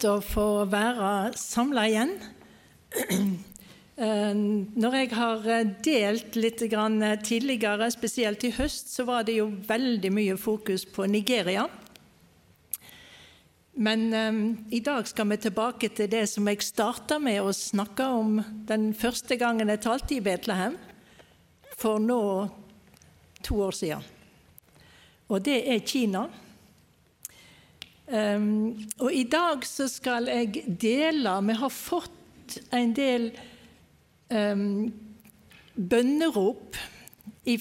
Flott å få være samla igjen. Eh, Når jeg har delt litt tidligere, spesielt i høst, så var det jo veldig mye fokus på Nigeria. Men eh, i dag skal vi tilbake til det som jeg starta med å snakke om den første gangen jeg talte i Betlehem, for nå to år siden. Og det er Kina. Um, og i dag så skal jeg dele Vi har fått en del um, bønnerop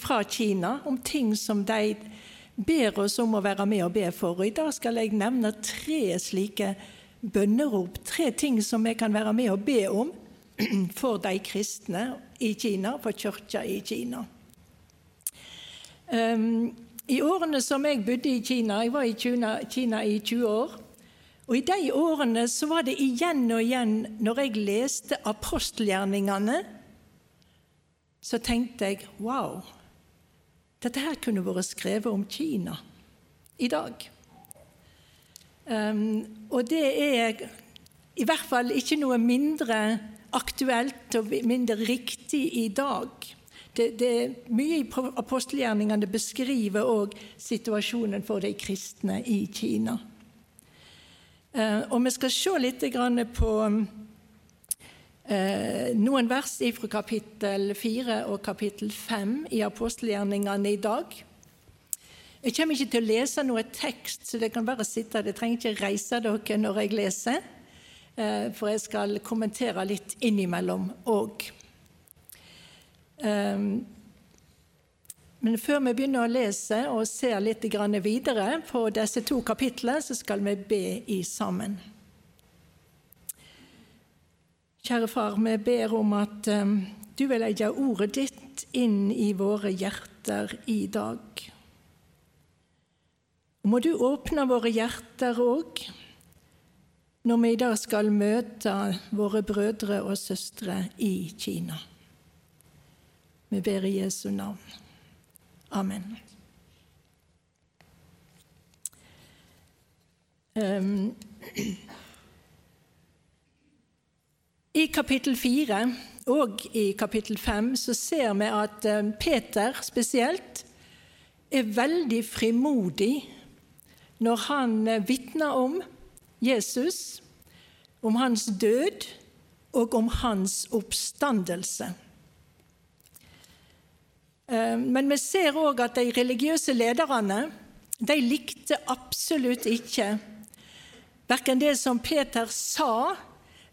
fra Kina om ting som de ber oss om å være med og be for. Og I dag skal jeg nevne tre slike bønnerop. Tre ting som vi kan være med og be om for de kristne i Kina, for kirka i Kina. Um, i årene som jeg bodde i Kina Jeg var i Kina, Kina i 20 år. Og I de årene så var det igjen og igjen, når jeg leste apostelgjerningene, så tenkte jeg wow, dette her kunne vært skrevet om Kina i dag. Um, og det er i hvert fall ikke noe mindre aktuelt og mindre riktig i dag det, det mye i apostelgjerningene beskriver òg situasjonen for de kristne i Kina. Eh, og Vi skal se litt på eh, noen vers fra kapittel 4 og kapittel 5 i apostelgjerningene i dag. Jeg kommer ikke til å lese noe tekst, så det kan bare sitte Dere trenger ikke reise dere når jeg leser, eh, for jeg skal kommentere litt innimellom òg. Ehm, men før vi begynner å lese og ser litt videre på disse to kapitlene, så skal vi be i sammen. Kjære far, vi ber om at um, du vil legge ordet ditt inn i våre hjerter i dag. Må du åpne våre hjerter òg når vi i dag skal møte våre brødre og søstre i Kina. Vi ber i Jesu navn. Amen. Um, I kapittel 4 og i kapittel 5 så ser vi at Peter spesielt er veldig frimodig når han uh, vitner om Jesus, om hans død og om hans oppstandelse. Eh, men vi ser òg at de religiøse lederne de likte absolutt ikke verken det som Peter sa,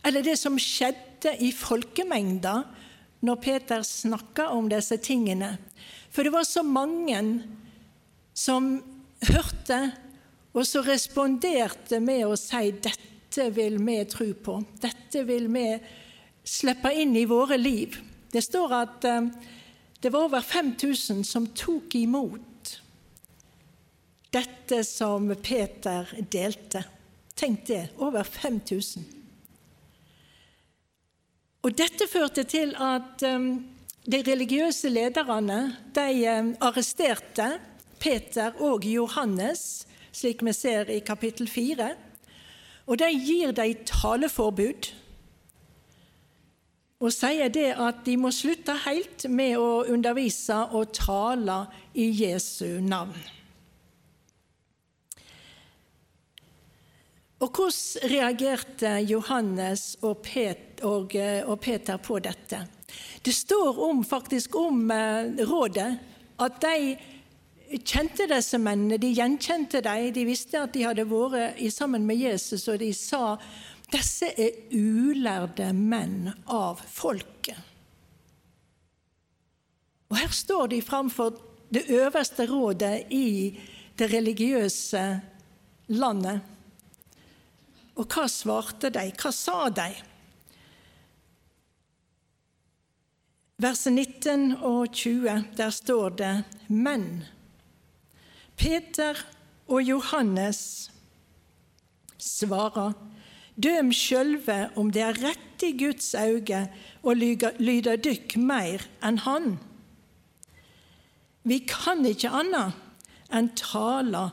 eller det som skjedde i folkemengda når Peter snakka om disse tingene. For det var så mange som hørte, og så responderte med å si 'dette vil vi tro på', 'dette vil vi slippe inn i våre liv'. Det står at eh, det var over 5000 som tok imot dette som Peter delte. Tenk det over 5000. Og Dette førte til at um, de religiøse lederne de um, arresterte Peter og Johannes, slik vi ser i kapittel 4. Og de gir dem taleforbud og sier det at de må slutte helt med å undervise og tale i Jesu navn. Og Hvordan reagerte Johannes og, og Peter på dette? Det står om, faktisk om eh, rådet at de kjente disse mennene, de gjenkjente dem. De visste at de hadde vært sammen med Jesus, og de sa disse er ulærde menn av folket. Og Her står de framfor det øverste rådet i det religiøse landet. Og hva svarte de? Hva sa de? Verset 19 og 20, der står det Men Peter og Johannes svarer Døm sjølve om det er rett i Guds auge å lyde dykk meir enn Han. Vi kan ikke annet enn tale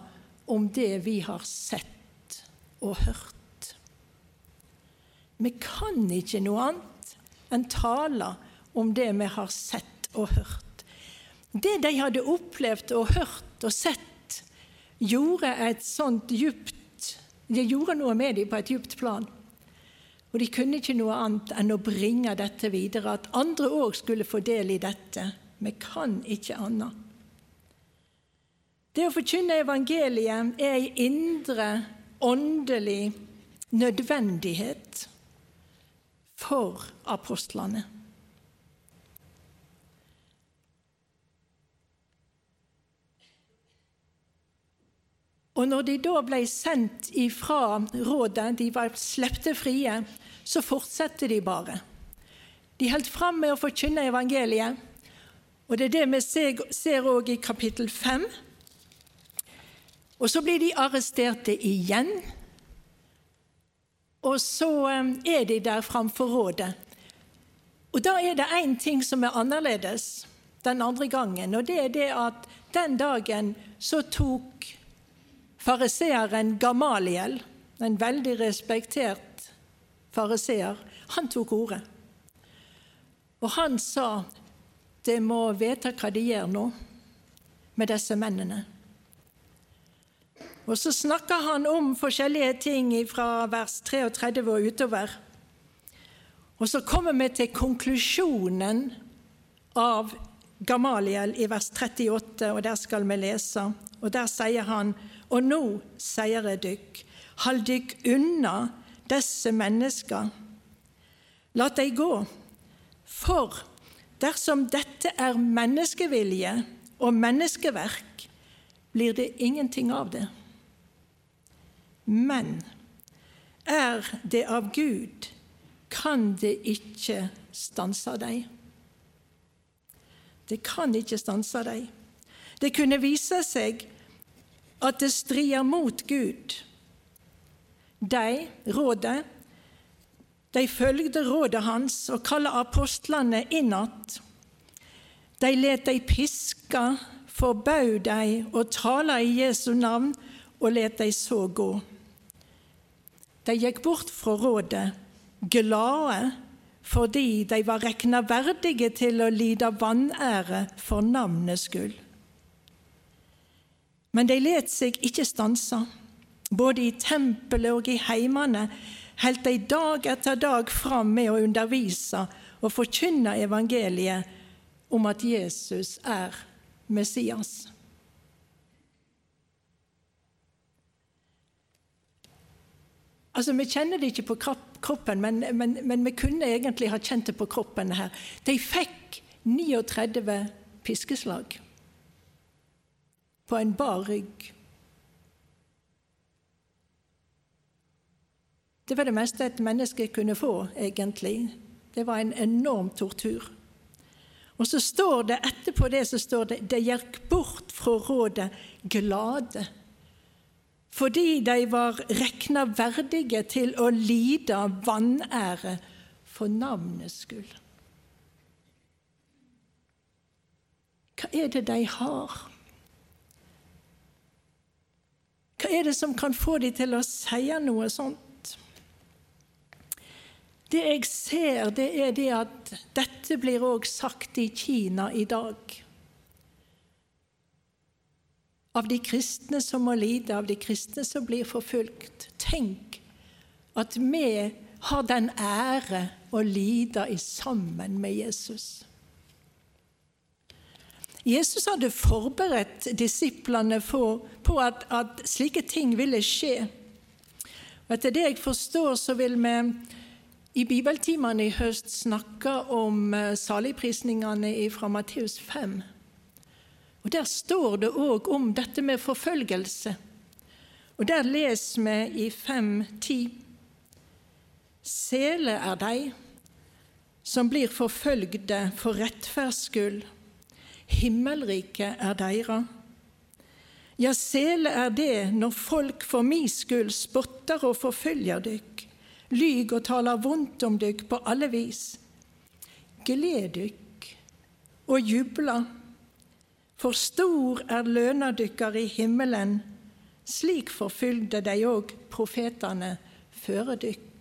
om det vi har sett og hørt. Vi kan ikke noe annet enn tale om det vi har sett og hørt. Det de hadde opplevd og hørt og sett, gjorde et sånt djupt det gjorde noe med dem på et djupt plan. Og de kunne ikke noe annet enn å bringe dette videre, at andre òg skulle få del i dette. Vi kan ikke annet. Det å forkynne evangeliet er ei indre, åndelig nødvendighet for apostlene. Og når de da ble sendt ifra rådet, de var slepte frie, så fortsatte de bare. De holdt fram med å forkynne evangeliet, og det er det vi ser òg i kapittel 5. Og så blir de arresterte igjen, og så eh, er de der framfor rådet. Og da er det én ting som er annerledes den andre gangen, og det er det at den dagen så tok Fariseeren Gamaliel, en veldig respektert fariseer, han tok ordet. Og han sa de må vite hva de gjør nå med disse mennene. Og så snakker han om forskjellige ting fra vers 33 og utover. Og så kommer vi til konklusjonen av Gamaliel i vers 38, og der skal vi lese. Og der sier han og nå sier jeg dykk, hold dykk unna disse mennesker. La dem gå, for dersom dette er menneskevilje og menneskeverk, blir det ingenting av det. Men er det av Gud, kan det ikke stanse deg. Det kan ikke stanse deg. Det kunne vise seg at det strider mot Gud. De, rådet, de følgde rådet hans og kalte apostlene inn att. De let dei piske, forbød dei å tale i Jesu navn og let dei så gå. De gikk bort fra rådet, glade fordi de var regna verdige til å lide vanære for navnets skyld. Men de let seg ikke stanse. Både i tempelet og i heimene holdt de dag etter dag fram med å undervise og forkynne evangeliet om at Jesus er Messias. Altså, Vi kjenner det ikke på kroppen, men, men, men, vi kunne egentlig ha kjent det på kroppen her. De fikk 39 piskeslag på en bar rygg. Det var det meste et menneske kunne få, egentlig. Det var en enorm tortur. Og så står det etterpå det så står det de gikk bort fra rådet glade, fordi de var regna verdige til å lide vanære for navnets skyld. Hva er det de har? Hva er det som kan få dem til å si noe sånt? Det jeg ser, det er det at dette blir òg sagt i Kina i dag. Av de kristne som må lide, av de kristne som blir forfulgt. Tenk at vi har den ære å lide sammen med Jesus. Jesus hadde forberedt disiplene på at, at, slike ting ville skje. Og etter det jeg forstår, så vil vi i bibeltimene i høst snakke om eh, saligprisningene fra Matteus 5. Og Der står det òg om dette med forfølgelse. Og Der leser vi i 5.10.: Sele er de som blir forfølgde for rettferds skyld. Himmelriket er deira. Ja, sele er det når folk for mi skyld spotter og forfølger dykk, lyg og taler vondt om dykk på alle vis. Gled dykk og jubla, for stor er løna dykkar i himmelen. Slik forfylde de òg profetene føre dykk.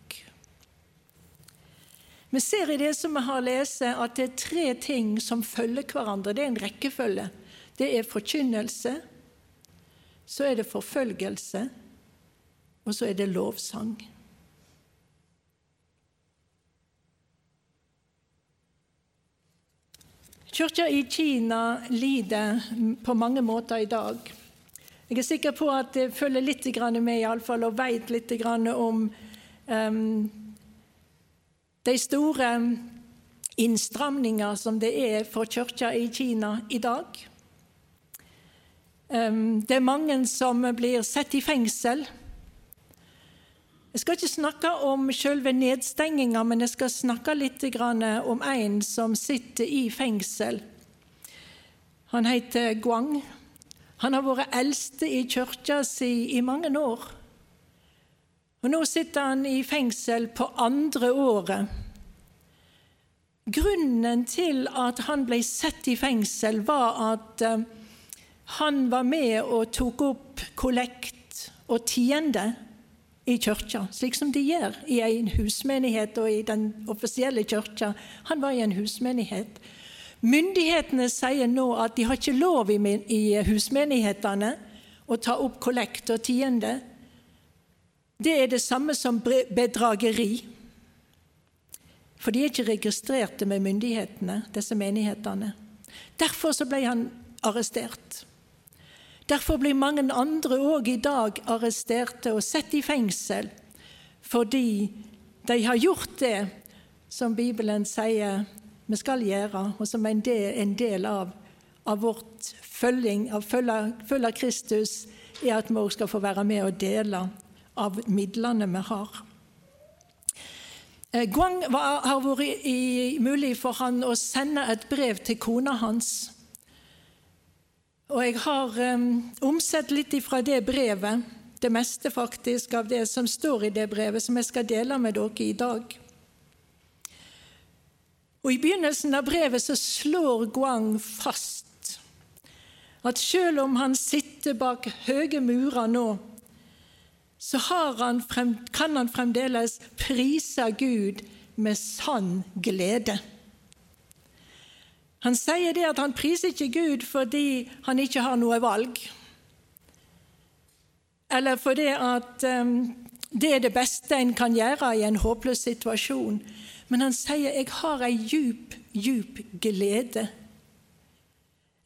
Vi ser i det som vi har lest, at det er tre ting som følger hverandre. Det er en rekkefølge. Det er forkynnelse, så er det forfølgelse, og så er det lovsang. Kirka i Kina lider på mange måter i dag. Jeg er sikker på at jeg følger litt med i alle fall, og vet litt om um, de store innstramninger som det er for kirka i Kina i dag. Det er mange som blir satt i fengsel. Jeg skal ikke snakke om selve nedstenginga, men jeg skal snakke litt om en som sitter i fengsel. Han heter Guang. Han har vært eldste i kirka si i mange år. Og Nå sitter han i fengsel på andre året. Grunnen til at han ble satt i fengsel, var at uh, han var med og tok opp kollekt og tiende i kirka, slik som de gjør i en husmenighet og i den offisielle kirka. Han var i en husmenighet. Myndighetene sier nå at de har ikke lov i husmenighetene å ta opp kollekt og tiende. Det er det samme som bedrageri. For de er ikke registrerte med myndighetene, disse menighetene. Derfor så ble han arrestert. Derfor blir mange andre òg i dag arresterte og satt i fengsel fordi de har gjort det som Bibelen sier vi skal gjøre, og som er en del, av, av vårt følging, av følge av Kristus, er at vi òg skal få være med og dele av midlene vi har. Eh, Guang var, har vært i, mulig for han å sende et brev til kona hans og jeg har um, omsett litt ifra det brevet, det meste faktisk av det som står i det brevet, som jeg skal dele med dere i dag. Og I begynnelsen av brevet så slår Guang fast at selv om han sitter bak høye murer nå, så han frem, kan han fremdeles prise Gud med sann glede. Han sier det at han priser ikke Gud fordi han ikke har noe valg, eller fordi at um, det er det beste en kan gjøre i en håpløs situasjon. Men han sier 'jeg har ei djup, djup glede'.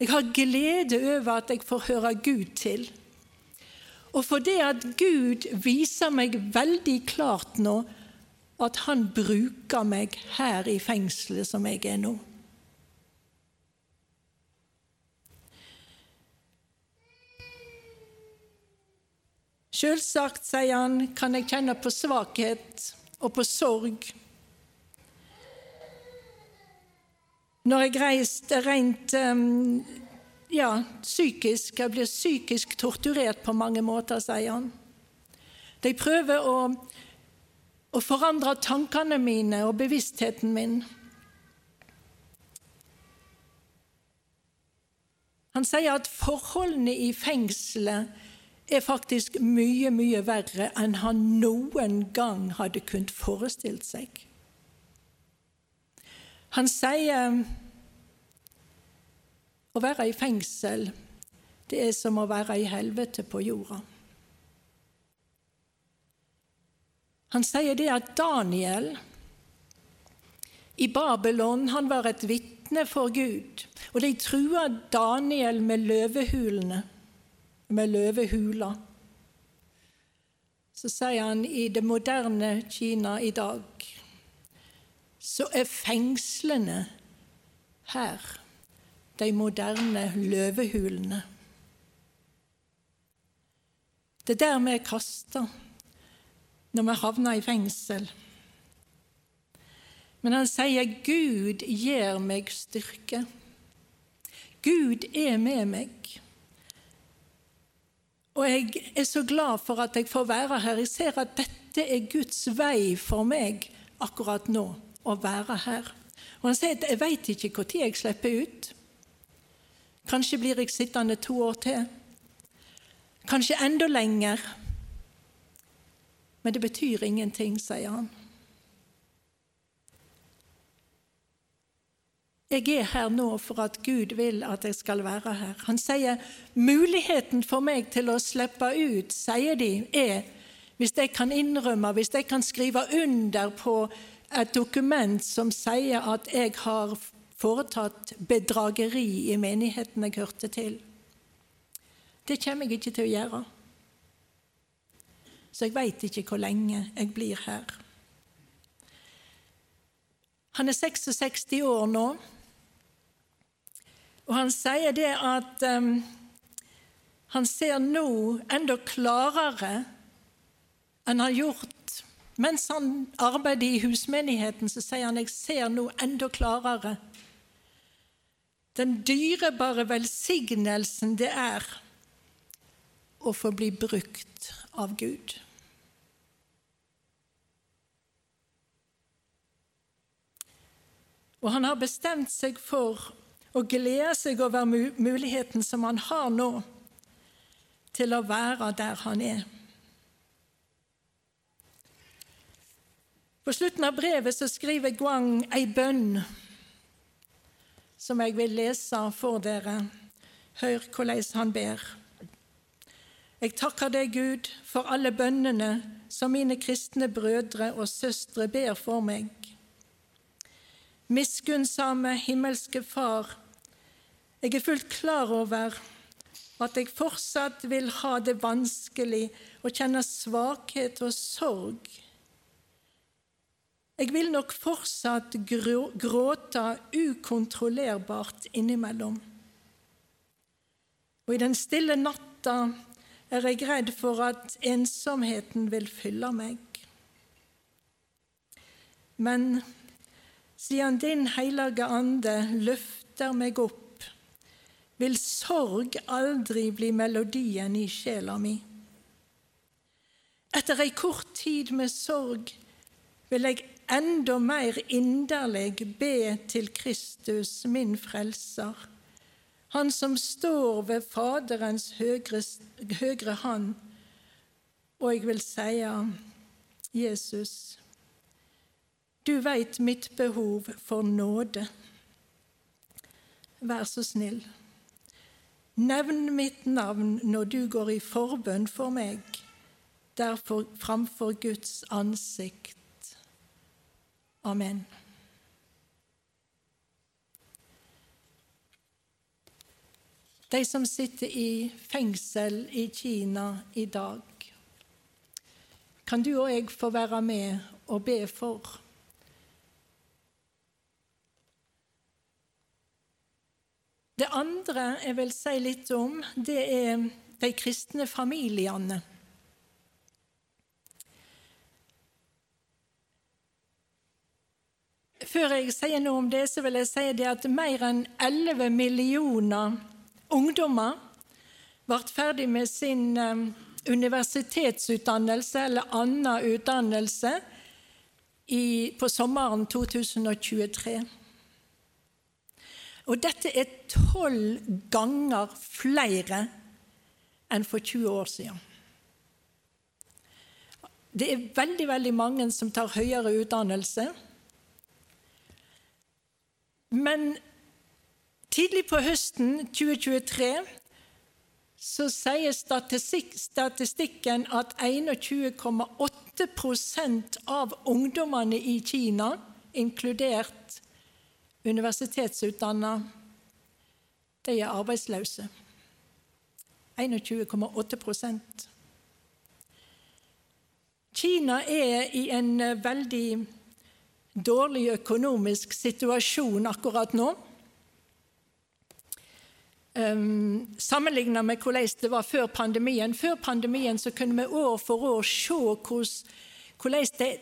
Jeg har glede over at jeg får høre Gud til. Og for det at Gud viser meg veldig klart nå at han bruker meg her i fengselet som jeg er nå. Selvsagt, sier han, kan jeg kjenne på svakhet og på sorg. Når jeg reiste rent ehm, ja, psykisk Jeg blir psykisk torturert på mange måter, sier han. De prøver å, å forandre tankene mine og bevisstheten min. Han sier at forholdene i fengselet er faktisk mye, mye verre enn han noen gang hadde kunnet forestilt seg. Han sier å være i fengsel, det er som å være i helvete på jorda. Han sier det at Daniel i Babylon han var et vitne for Gud, og de trua Daniel med løvehulene med løvehula. Så sier han i det moderne Kina i dag så er fengslene her de moderne løvehulene. Det er der vi er kasta når vi havner i fengsel. Men han sier 'Gud gir meg styrke'. Gud er med meg. Og jeg er så glad for at jeg får være her. Jeg ser at dette er Guds vei for meg akkurat nå, å være her. Og han sier at jeg veit ikke når jeg slipper ut. Kanskje blir jeg sittende to år til. Kanskje enda lenger. Men det betyr ingenting, sier han. Jeg er her nå for at Gud vil at jeg skal være her. Han sier muligheten for meg til å slippe ut, sier de, er hvis jeg kan innrømme, hvis jeg kan skrive under på et dokument som sier at jeg har foretatt bedrageri i menigheten jeg hørte til. Det kommer jeg ikke til å gjøre. Så jeg veit ikke hvor lenge jeg blir her. Han er 66 år nå. Og han sier det at um, han ser nå enda klarere enn han har gjort mens han arbeider i husmenigheten, så sier han jeg ser nå enda klarere den dyrebare velsignelsen det er å få bli brukt av Gud. Og han har bestemt seg for å glede seg over muligheten som han har nå til å være der han er. På slutten av brevet så skriver Guang ei bønn som jeg vil lese for dere. Hør hvordan han ber. Jeg takker deg, Gud, for alle bønnene som mine kristne brødre og søstre ber for meg. Miskunnsame himmelske Far, jeg er fullt klar over at jeg fortsatt vil ha det vanskelig og kjenne svakhet og sorg. Jeg vil nok fortsatt gråte ukontrollerbart innimellom. Og i den stille natta er jeg redd for at ensomheten vil fylle meg. Men siden Din hellige ande løfter meg opp vil sorg aldri bli melodien i sjela mi. Etter ei kort tid med sorg vil jeg enda mer inderlig be til Kristus, min frelser, han som står ved Faderens høyre, høyre hand, og jeg vil seie, Jesus, du veit mitt behov for nåde. Vær så snill. Nevn mitt navn når du går i forbønn for meg, derfor framfor Guds ansikt. Amen. De som sitter i fengsel i Kina i dag, kan du og jeg få være med og be for. Det andre jeg vil si litt om, det er de kristne familiene. Før jeg sier noe om det, så vil jeg si det at mer enn 11 millioner ungdommer ble ferdig med sin eh, universitetsutdannelse eller annen utdannelse i, på sommeren 2023. Og dette er tolv ganger flere enn for 20 år siden. Det er veldig, veldig mange som tar høyere utdannelse. Men tidlig på høsten 2023 så sier statistik, statistikken at 21,8% av ungdommene i Kina, inkludert universitetsutdanna, de er arbeidsløse. 21,8% Kina er i en eh, veldig dårlig økonomisk situasjon akkurat nå. Um, ehm, Sammenligna med hvordan det var før pandemien. Før pandemien så kunne vi år for år se hvordan det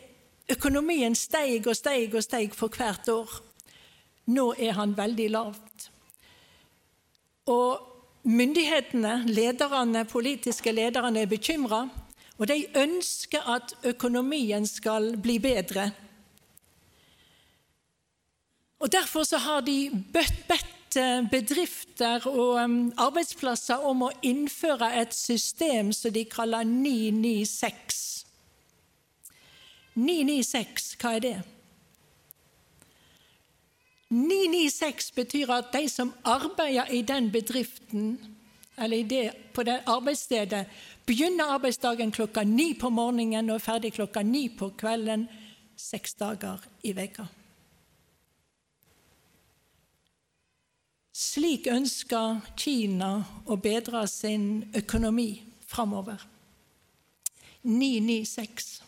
økonomien steg og steg og steg for hvert år. Nå er han veldig lavt. Og myndighetene, lederne, politiske lederne er bekymra, og de ønsker at økonomien skal bli bedre. Og Derfor så har de bedt eh, bedrifter og arbeidsplasser om å innføre et system som de kaller 996. 996, hva er det? 996 betyr at de som arbeider i den bedriften, eller det, på det arbeidsstedet, begynner arbeidsdagen klokka ni på morgenen og er ferdig klokka ni på kvelden seks dager i veka. Slik ønsker Kina å bedre sin økonomi framover. 996.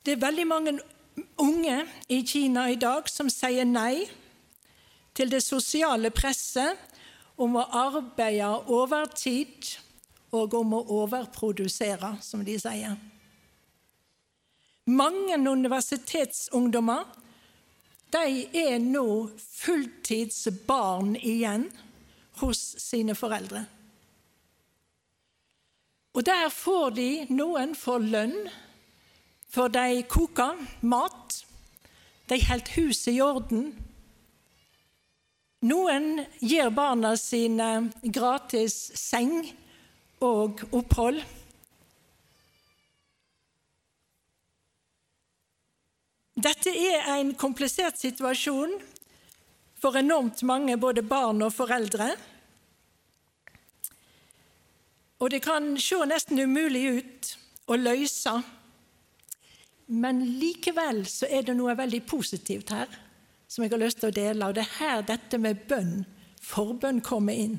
Det er veldig mange unge i Kina i dag som sier nei til det sosiale presset om å arbeide overtid og om å overprodusere, som de sier. Mange universitetsungdommer de er nå fulltidsbarn igjen hos sine foreldre. Og der får de noen for lønn for de koker mat, de holdt huset i orden. Noen gir barna sine gratis seng og opphold. Dette er en komplisert situasjon for enormt mange, både barn og foreldre. Og det kan se nesten umulig ut å løse men likevel så er det noe veldig positivt her som jeg har lyst til å dele. Og det er her dette med bønn, forbønn, kommer inn.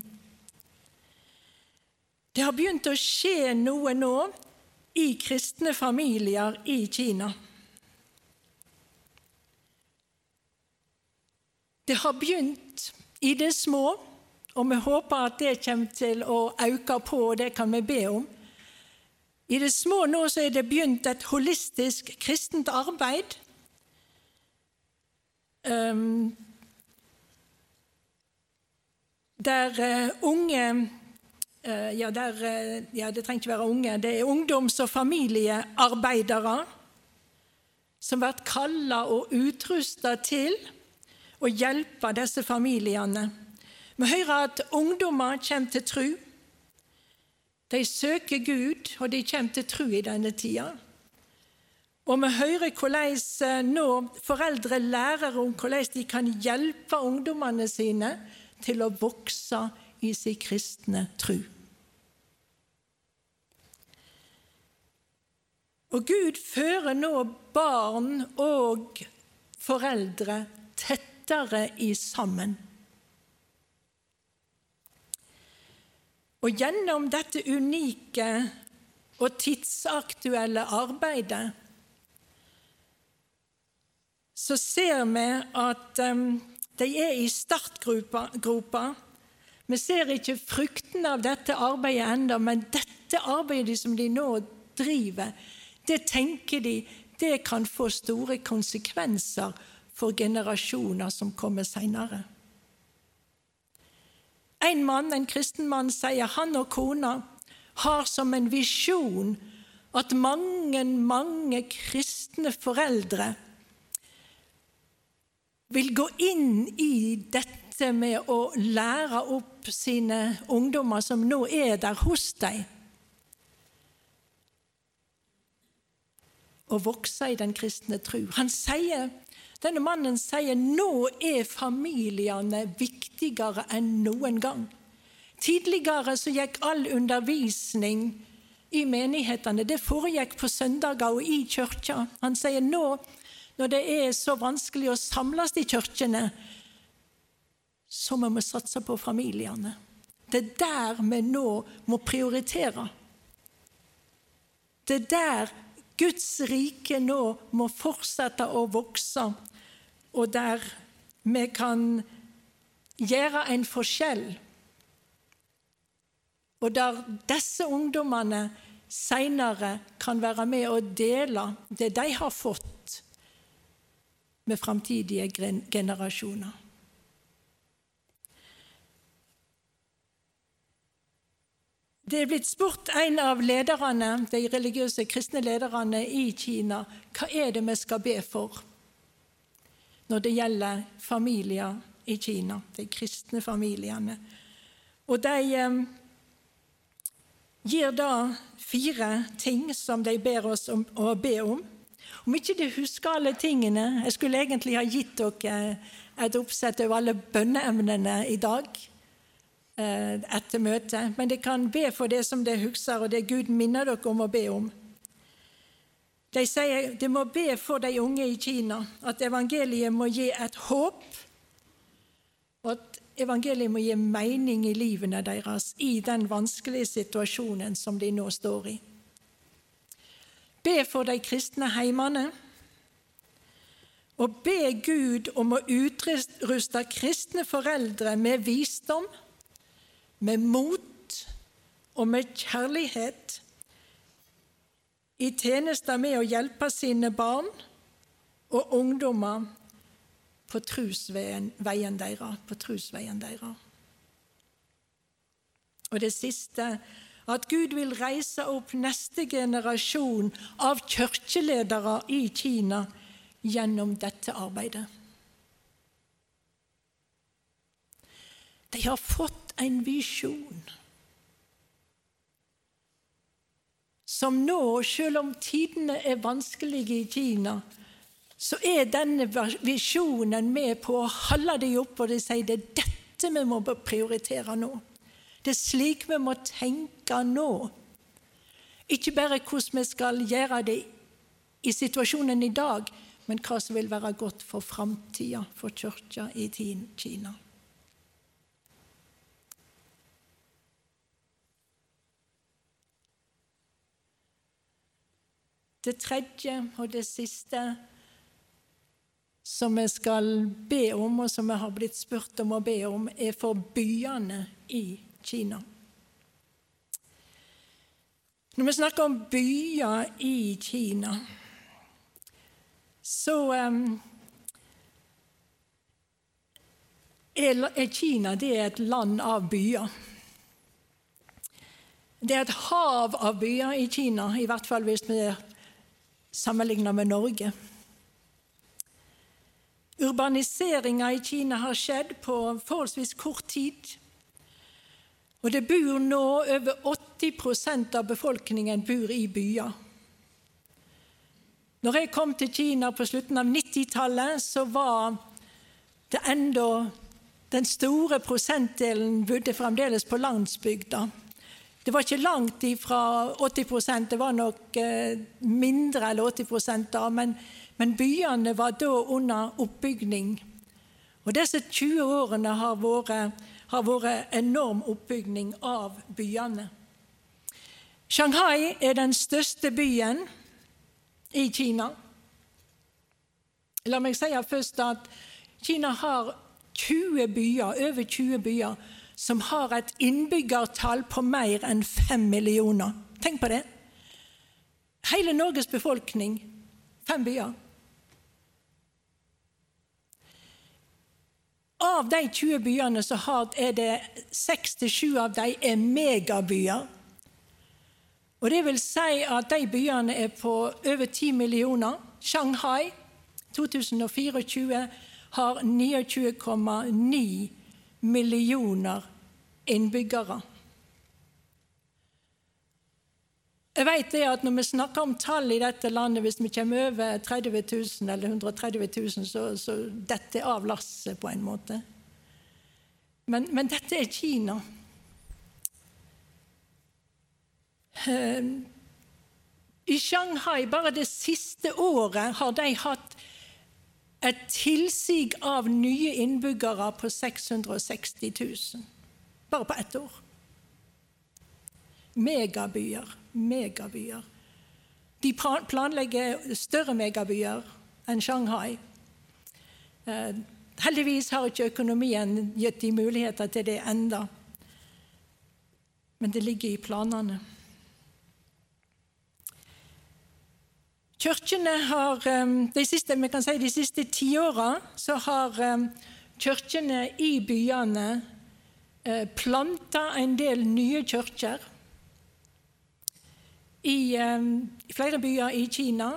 Det har begynt å skje noe nå i kristne familier i Kina. Det har begynt i det små, og vi håper at det kommer til å øke på, og det kan vi be om. I det små nå så er det begynt et holistisk kristent arbeid. Um, der uh, unge uh, ja, der, uh, ja, det trenger ikke være unge. Det er ungdoms- og familiearbeidere som blir kalla og utrusta til å hjelpe disse familiene. Vi hører at ungdommer kommer til tru. De søker Gud, og de kommer til tru i denne tida. Og vi hører hvordan eh, nå foreldre lærer om hvordan de kan hjelpe ungdommene sine til å vokse i sin kristne tru. Og Gud fører nå barn og foreldre tettere i sammen. Og gjennom dette unike og tidsaktuelle arbeidet så ser vi at um, de er i startgropa. Vi ser ikke frukten av dette arbeidet ennå, men dette arbeidet som de nå driver, det tenker de det kan få store konsekvenser for generasjoner som kommer seinere. En mann, en kristen mann sier han og kona har som en visjon at mange, mange kristne foreldre vil gå inn i dette med å lære opp sine ungdommer som nå er der hos dem, og vokse i den kristne tru. Han sier denne mannen sier nå er familiene viktigere enn noen gang. Tidligere så gikk all undervisning i menighetene det foregikk på søndager og i kirka. Han sier nå, når det er så vanskelig å samles i kirkene, så må vi satse på familiene. Det er der vi nå må prioritere. Det er der Guds rike nå må fortsette å vokse og der vi kan gjøre en forskjell. Og der disse ungdommene seinere kan være med og dele det de har fått, med framtidige generasjoner. Det er blitt spurt en av lederne, de religiøse kristne lederne i Kina hva er det vi skal be for når det gjelder familier i Kina, de kristne familiene. Og de eh, gir da fire ting som de ber oss om å be om. Om ikke de husker alle tingene Jeg skulle egentlig ha gitt dere et oppsett over alle bønneemnene i dag. Eh, etter møtet, men dere kan be for det som dere husker, og det Gud minner dere om å be om. De sier de må be for de unge i Kina, at evangeliet må gi et håp, og at evangeliet må gi mening i livene deres i den vanskelige situasjonen som de nå står i. Be for de kristne heimene, og be Gud om å utruste kristne foreldre med visdom med mot og med kjærlighet i tjenester med å hjelpe sine barn og ungdommer på trusveien deres. På. Og det siste at Gud vil reise opp neste generasjon av kirkeledere i Kina gjennom dette arbeidet. De har fått en visjon som nå, selv om tidene er vanskelige i Kina, så er denne visjonen med på å holde dem oppe, og de sier det er dette vi må prioritere nå. Det er slik vi må tenke nå. Ikke bare hvordan vi skal gjøre det i situasjonen i dag, men hva som vil være godt for framtida for kirka i Kina. Det tredje og det siste som vi skal be om, og som vi har blitt spurt om å be om, er for byene i Kina. Når vi snakker om byer i Kina, så um, er Kina er et land av byer. Det er et hav av byer i Kina, i hvert fall hvis vi sammenlignet med Norge. Urbaniseringa i Kina har skjedd på forholdsvis kort tid. Og det bor nå over 80% av befolkningen bor i byer. Når jeg kom til Kina på slutten av 90-tallet, så var det enda Den store prosentdelen bodde fremdeles på landsbygda. Det var ikke langt ifra 80% det var nok eh, mindre eller 80 da, men, men, byene var da under oppbygning. Og Disse 20 årene har vært, har vært enorm oppbygning av byene. Shanghai er den største byen i Kina. La meg si først at Kina har 20 byer, over 20 byer som har et innbyggertall på mer enn fem millioner. Tenk på det. Hele Norges befolkning fem byer. Av de 20 byene så er det 6-7 av de er megabyer. Og Det vil si at de byene er på over 10 millioner. Shanghai 2024 har 29,9 millioner innbyggere. Jeg vet det at Når vi snakker om tall i dette landet, hvis vi kommer over 30 000 eller 130 000, så, så dette av lasset på en måte. Men, men dette er Kina. Ehm, I Shanghai bare det siste året har de hatt et tilsig av nye innbyggere på 660 000. Bare på ett år. Megabyer. Megabyer. De planlegger større megabyer enn Shanghai. Eh, heldigvis har ikke økonomien gitt de muligheter til det enda. Men det ligger i planene. Kirkene har, de siste, vi kan si de siste tiåra så har kirkene i byene planta en del nye kirker. I, I flere byer i Kina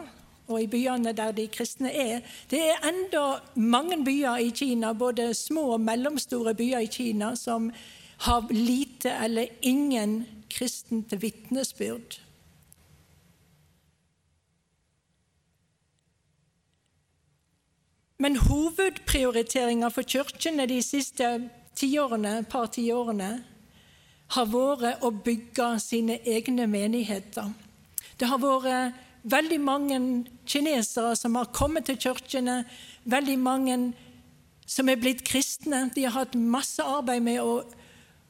og i byene der de kristne er. Det er enda mange byer i Kina, både små og mellomstore byer i Kina, som har lite eller ingen kristent vitnesbyrd. Men hovedprioriteringa for kirkene de siste tiårene, par tiårene har vært å bygge sine egne menigheter. Det har vært veldig mange kinesere som har kommet til kirkene, veldig mange som er blitt kristne. De har hatt masse arbeid med å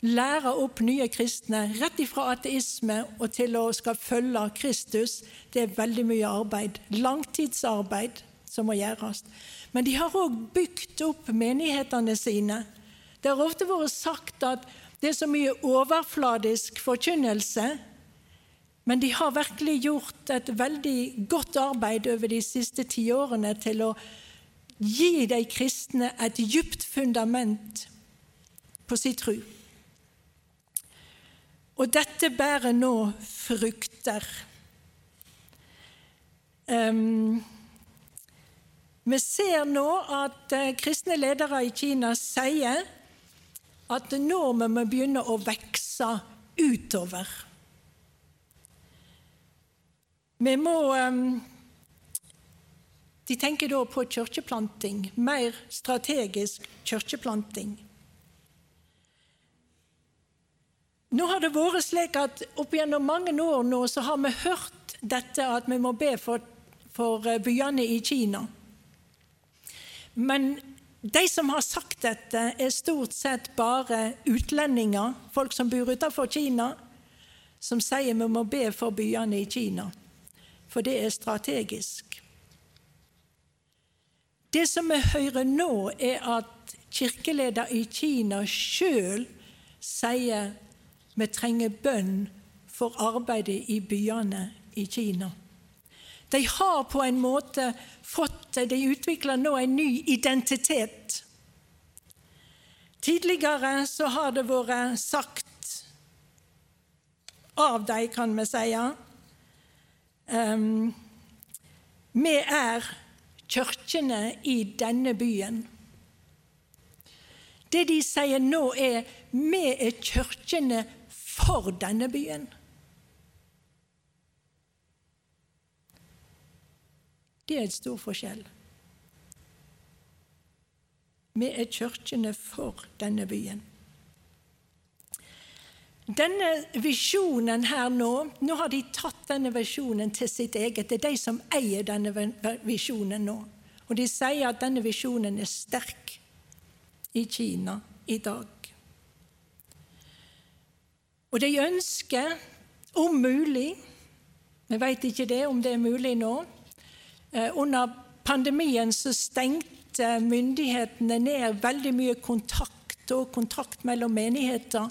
lære opp nye kristne, rett ifra ateisme og til å skal følge Kristus. Det er veldig mye arbeid. Langtidsarbeid som må gjøres. Men de har òg bygd opp menighetene sine. Det har ofte vært sagt at det er så mye overfladisk forkynnelse men de har virkelig gjort et veldig godt arbeid over de siste tiårene til å gi de kristne et dypt fundament på sin tro. Og dette bærer nå frukter. Um, vi ser nå at uh, kristne ledere i Kina sier at nå må vi begynne å vokse utover. Vi må ehm, De tenker da på kirkeplanting, mer strategisk kirkeplanting. Nå har det vært slik at opp gjennom mange år nå så har vi hørt dette at vi må be for, for eh, byene i Kina. Men de som har sagt dette, er stort sett bare utlendinger, folk som bor utenfor Kina, som sier vi må be for byene i Kina for det er strategisk. Det som vi hører nå, er at kirkeleder i Kina sjøl sier vi trenger bønn for arbeidet i byene i Kina. De har på en måte fått De utvikler nå en ny identitet. Tidligere så har det vært sagt av dem, kan vi si, Um, vi er kirkene i denne byen. Det de sier nå, er vi er kirkene for denne byen. Det er et stor forskjell. Vi er kirkene for denne byen. Denne visjonen her nå Nå har de tatt denne visjonen til sitt eget. Det er de som eier denne visjonen nå. Og de sier at denne visjonen er sterk i Kina i dag. Og de ønsker, om mulig Vi vet ikke det, om det er mulig nå Under pandemien så stengte myndighetene ned veldig mye kontakt og kontakt mellom menigheter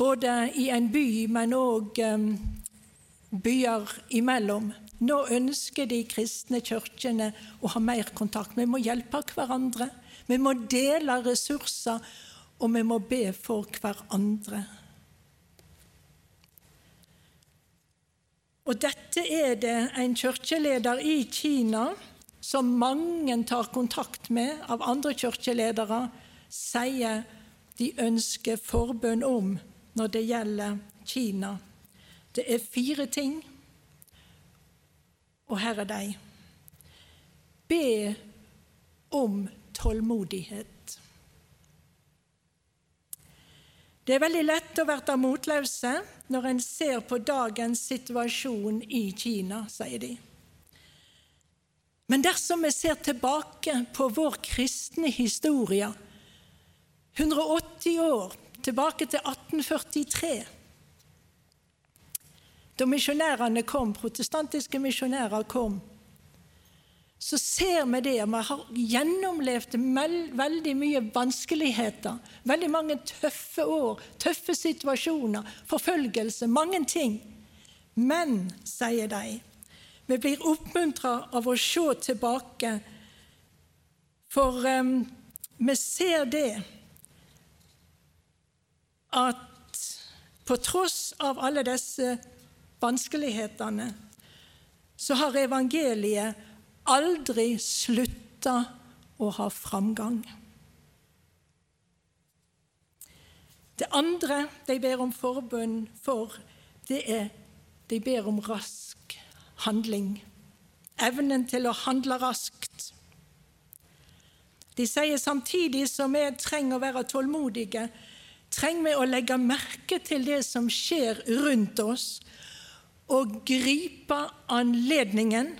både i en by, men òg um, byer imellom. Nå ønsker de kristne kirkene å ha mer kontakt. Vi må hjelpe hverandre. Vi må dele ressurser, og vi må be for hverandre. Og dette er det en kirkeleder i Kina som mange tar kontakt med av andre kirkeledere, sier de ønsker forbønn om når det gjelder Kina. Det er fire ting, og her er de. Be om tålmodighet. Det er veldig lett å være motløse når en ser på dagens situasjon i Kina, sier de. Men dersom vi ser tilbake på vår kristne historie, 180 år tilbake til 1843. Da misjonærene kom, protestantiske misjonærer kom, så ser vi det. Vi har gjennomlevd veldig mye vanskeligheter, veldig mange tøffe år, tøffe situasjoner, forfølgelse, mange ting. Men, sier de, Vi blir oppmuntra av å se tilbake, for um, vi ser det at på tross av alle disse vanskelighetene, så har evangeliet aldri slutta å ha framgang. Det andre de ber om forbønn for, det er de ber om rask handling. Evnen til å handle raskt. De sier samtidig som vi trenger å være tålmodige, trenger vi å legge merke til det som skjer rundt oss, og gripe anledningen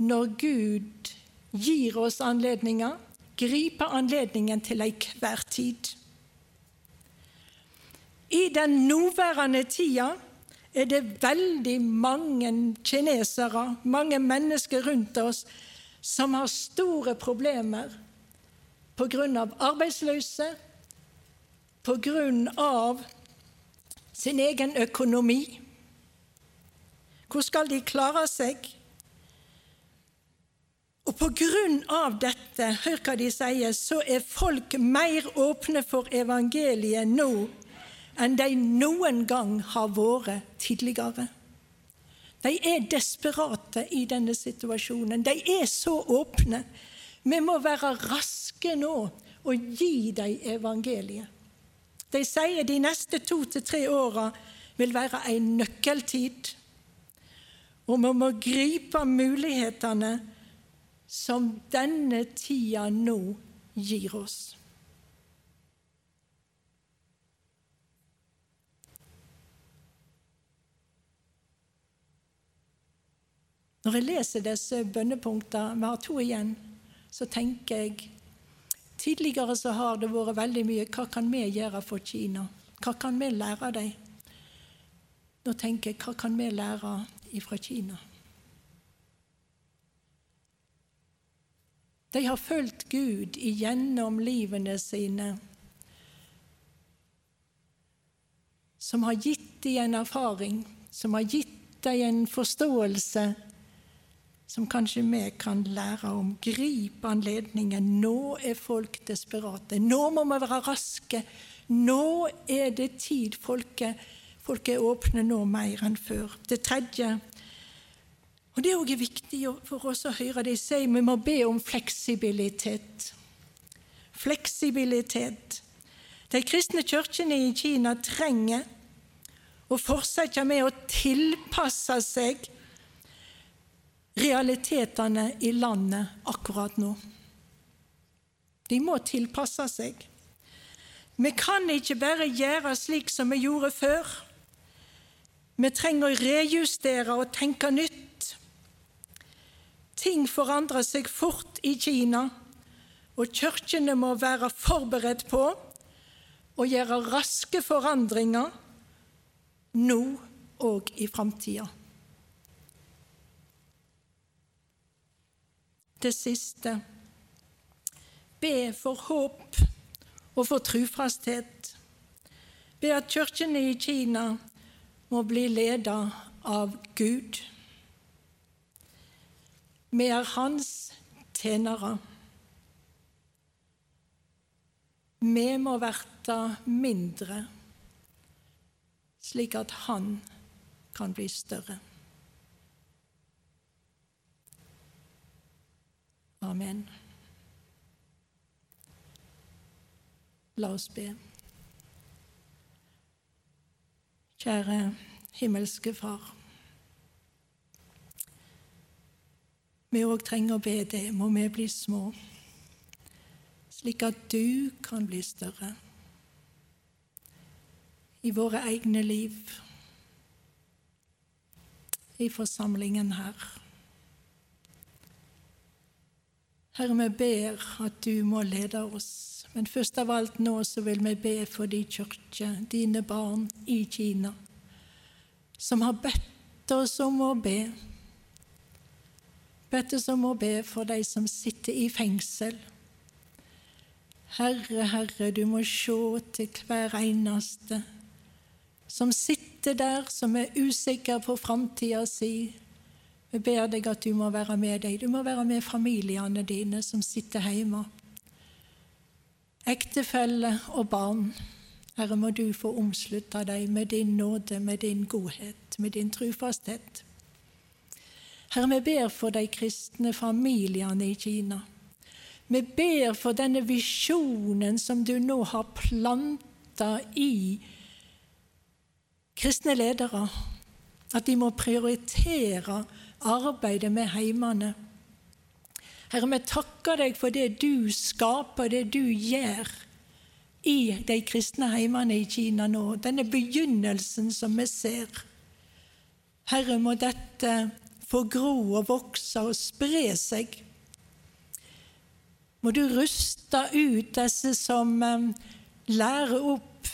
når Gud gir oss anledninger, griper anledningen til enhver tid. I den nåværende tida er det veldig mange kinesere, mange mennesker rundt oss, som har store problemer pga. arbeidsløse, pga. sin egen økonomi. Hvor skal de klare seg? Og på grunn av dette, hør hva de sier, så er folk mer åpne for evangeliet nå enn de noen gang har vært tidligere. De er desperate i denne situasjonen. De er så åpne. Vi må være raske nå og gi dem evangeliet. De sier de neste to til tre åra vil være en nøkkeltid. Og vi må gripe mulighetene som denne tida nå gir oss. Når jeg leser disse bønnepunktene, vi har to igjen, så tenker jeg Tidligere så har det vært veldig mye hva kan vi gjøre for Kina? Hva kan vi lære dem? Nå tenker jeg hva kan vi lære fra Kina? De har fulgt Gud igjennom livene sine, som har gitt dem en erfaring, som har gitt dem en forståelse som kanskje vi kan lære om. Grip anledningen. Nå er folk desperate. Nå må vi være raske. Nå er det tid. Folket, folk er åpne nå mer enn før. Det tredje og Det er også viktig for oss å høre de si vi må be om fleksibilitet. Fleksibilitet. De kristne kirkene i Kina trenger å fortsette med å tilpasse seg realitetene i landet akkurat nå. De må tilpasse seg. Vi kan ikke bare gjøre slik som vi gjorde før. Vi trenger å rejustere og tenke nytt. Ting forandrer seg fort i Kina, og kirkene må være forberedt på å gjøre raske forandringer nå og i framtida. det siste. Be for håp og for trufasthet. Be at kirkene i Kina må bli ledet av Gud. Vi er Hans tjenere. Vi må verte mindre, slik at Han kan bli større. Amen. La oss be. Kjære himmelske Far. Vi òg trenger å be det, må vi bli små, slik at du kan bli større i våre egne liv, i forsamlingen her. Herre, vi ber at du må lede oss. Men først av alt nå så vil vi be for de kirke, dine barn i Kina, som har bedt oss om å be. Bedt så må be for de som sitter i fengsel. Herre, Herre, du må se til hver eneste som sitter der, som er usikker på framtida si. Vi ber deg at du må være med deg. Du må være med familiene dine som sitter hjemme. Ektefelle og barn. Herre, må du få omslutta dem med din nåde, med din godhet, med din trufasthet. Herre, vi ber for de kristne familiene i Kina. Vi ber for denne visjonen som du nå har planta i kristne ledere, at de må prioritere arbeidet med heimene. Herre, vi takker deg for det du skaper, det du gjør i de kristne heimene i Kina nå, denne begynnelsen som vi ser. Herre, må dette få gro og vokse og spre seg må du ruste ut disse som eh, lærer opp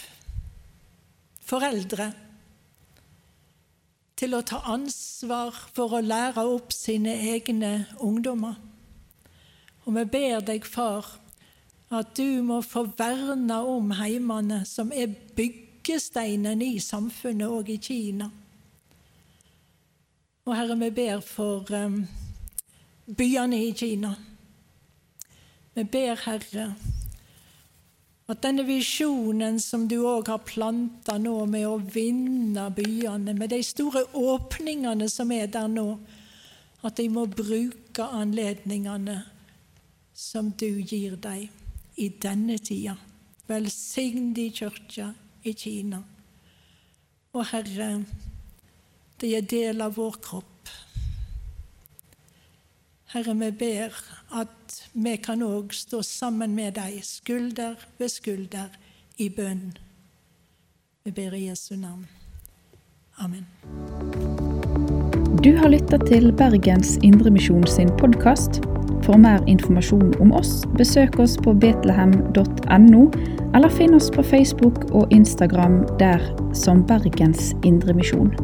foreldre til å ta ansvar for å lære opp sine egne ungdommer. Og vi ber deg, far, at du må få verne om heimene, som er byggesteinen i samfunnet og i Kina. Og Herre, vi ber for um, byene i Kina. Vi ber, Herre, at denne visjonen som du òg har planta nå med å vinne byene, med de store åpningene som er der nå, at de må bruke anledningene som du gir dem i denne tida. Velsign de kirka i Kina. Og Herre, det er del av vår kropp. Herre, vi ber at vi kan òg stå sammen med deg, skulder ved skulder, i bønn. Vi ber i Jesu navn. Amen. Du har lytta til Bergens Indremisjon sin podkast. For mer informasjon om oss, besøk oss på betlehem.no, eller finn oss på Facebook og Instagram der som Bergens Indremisjon.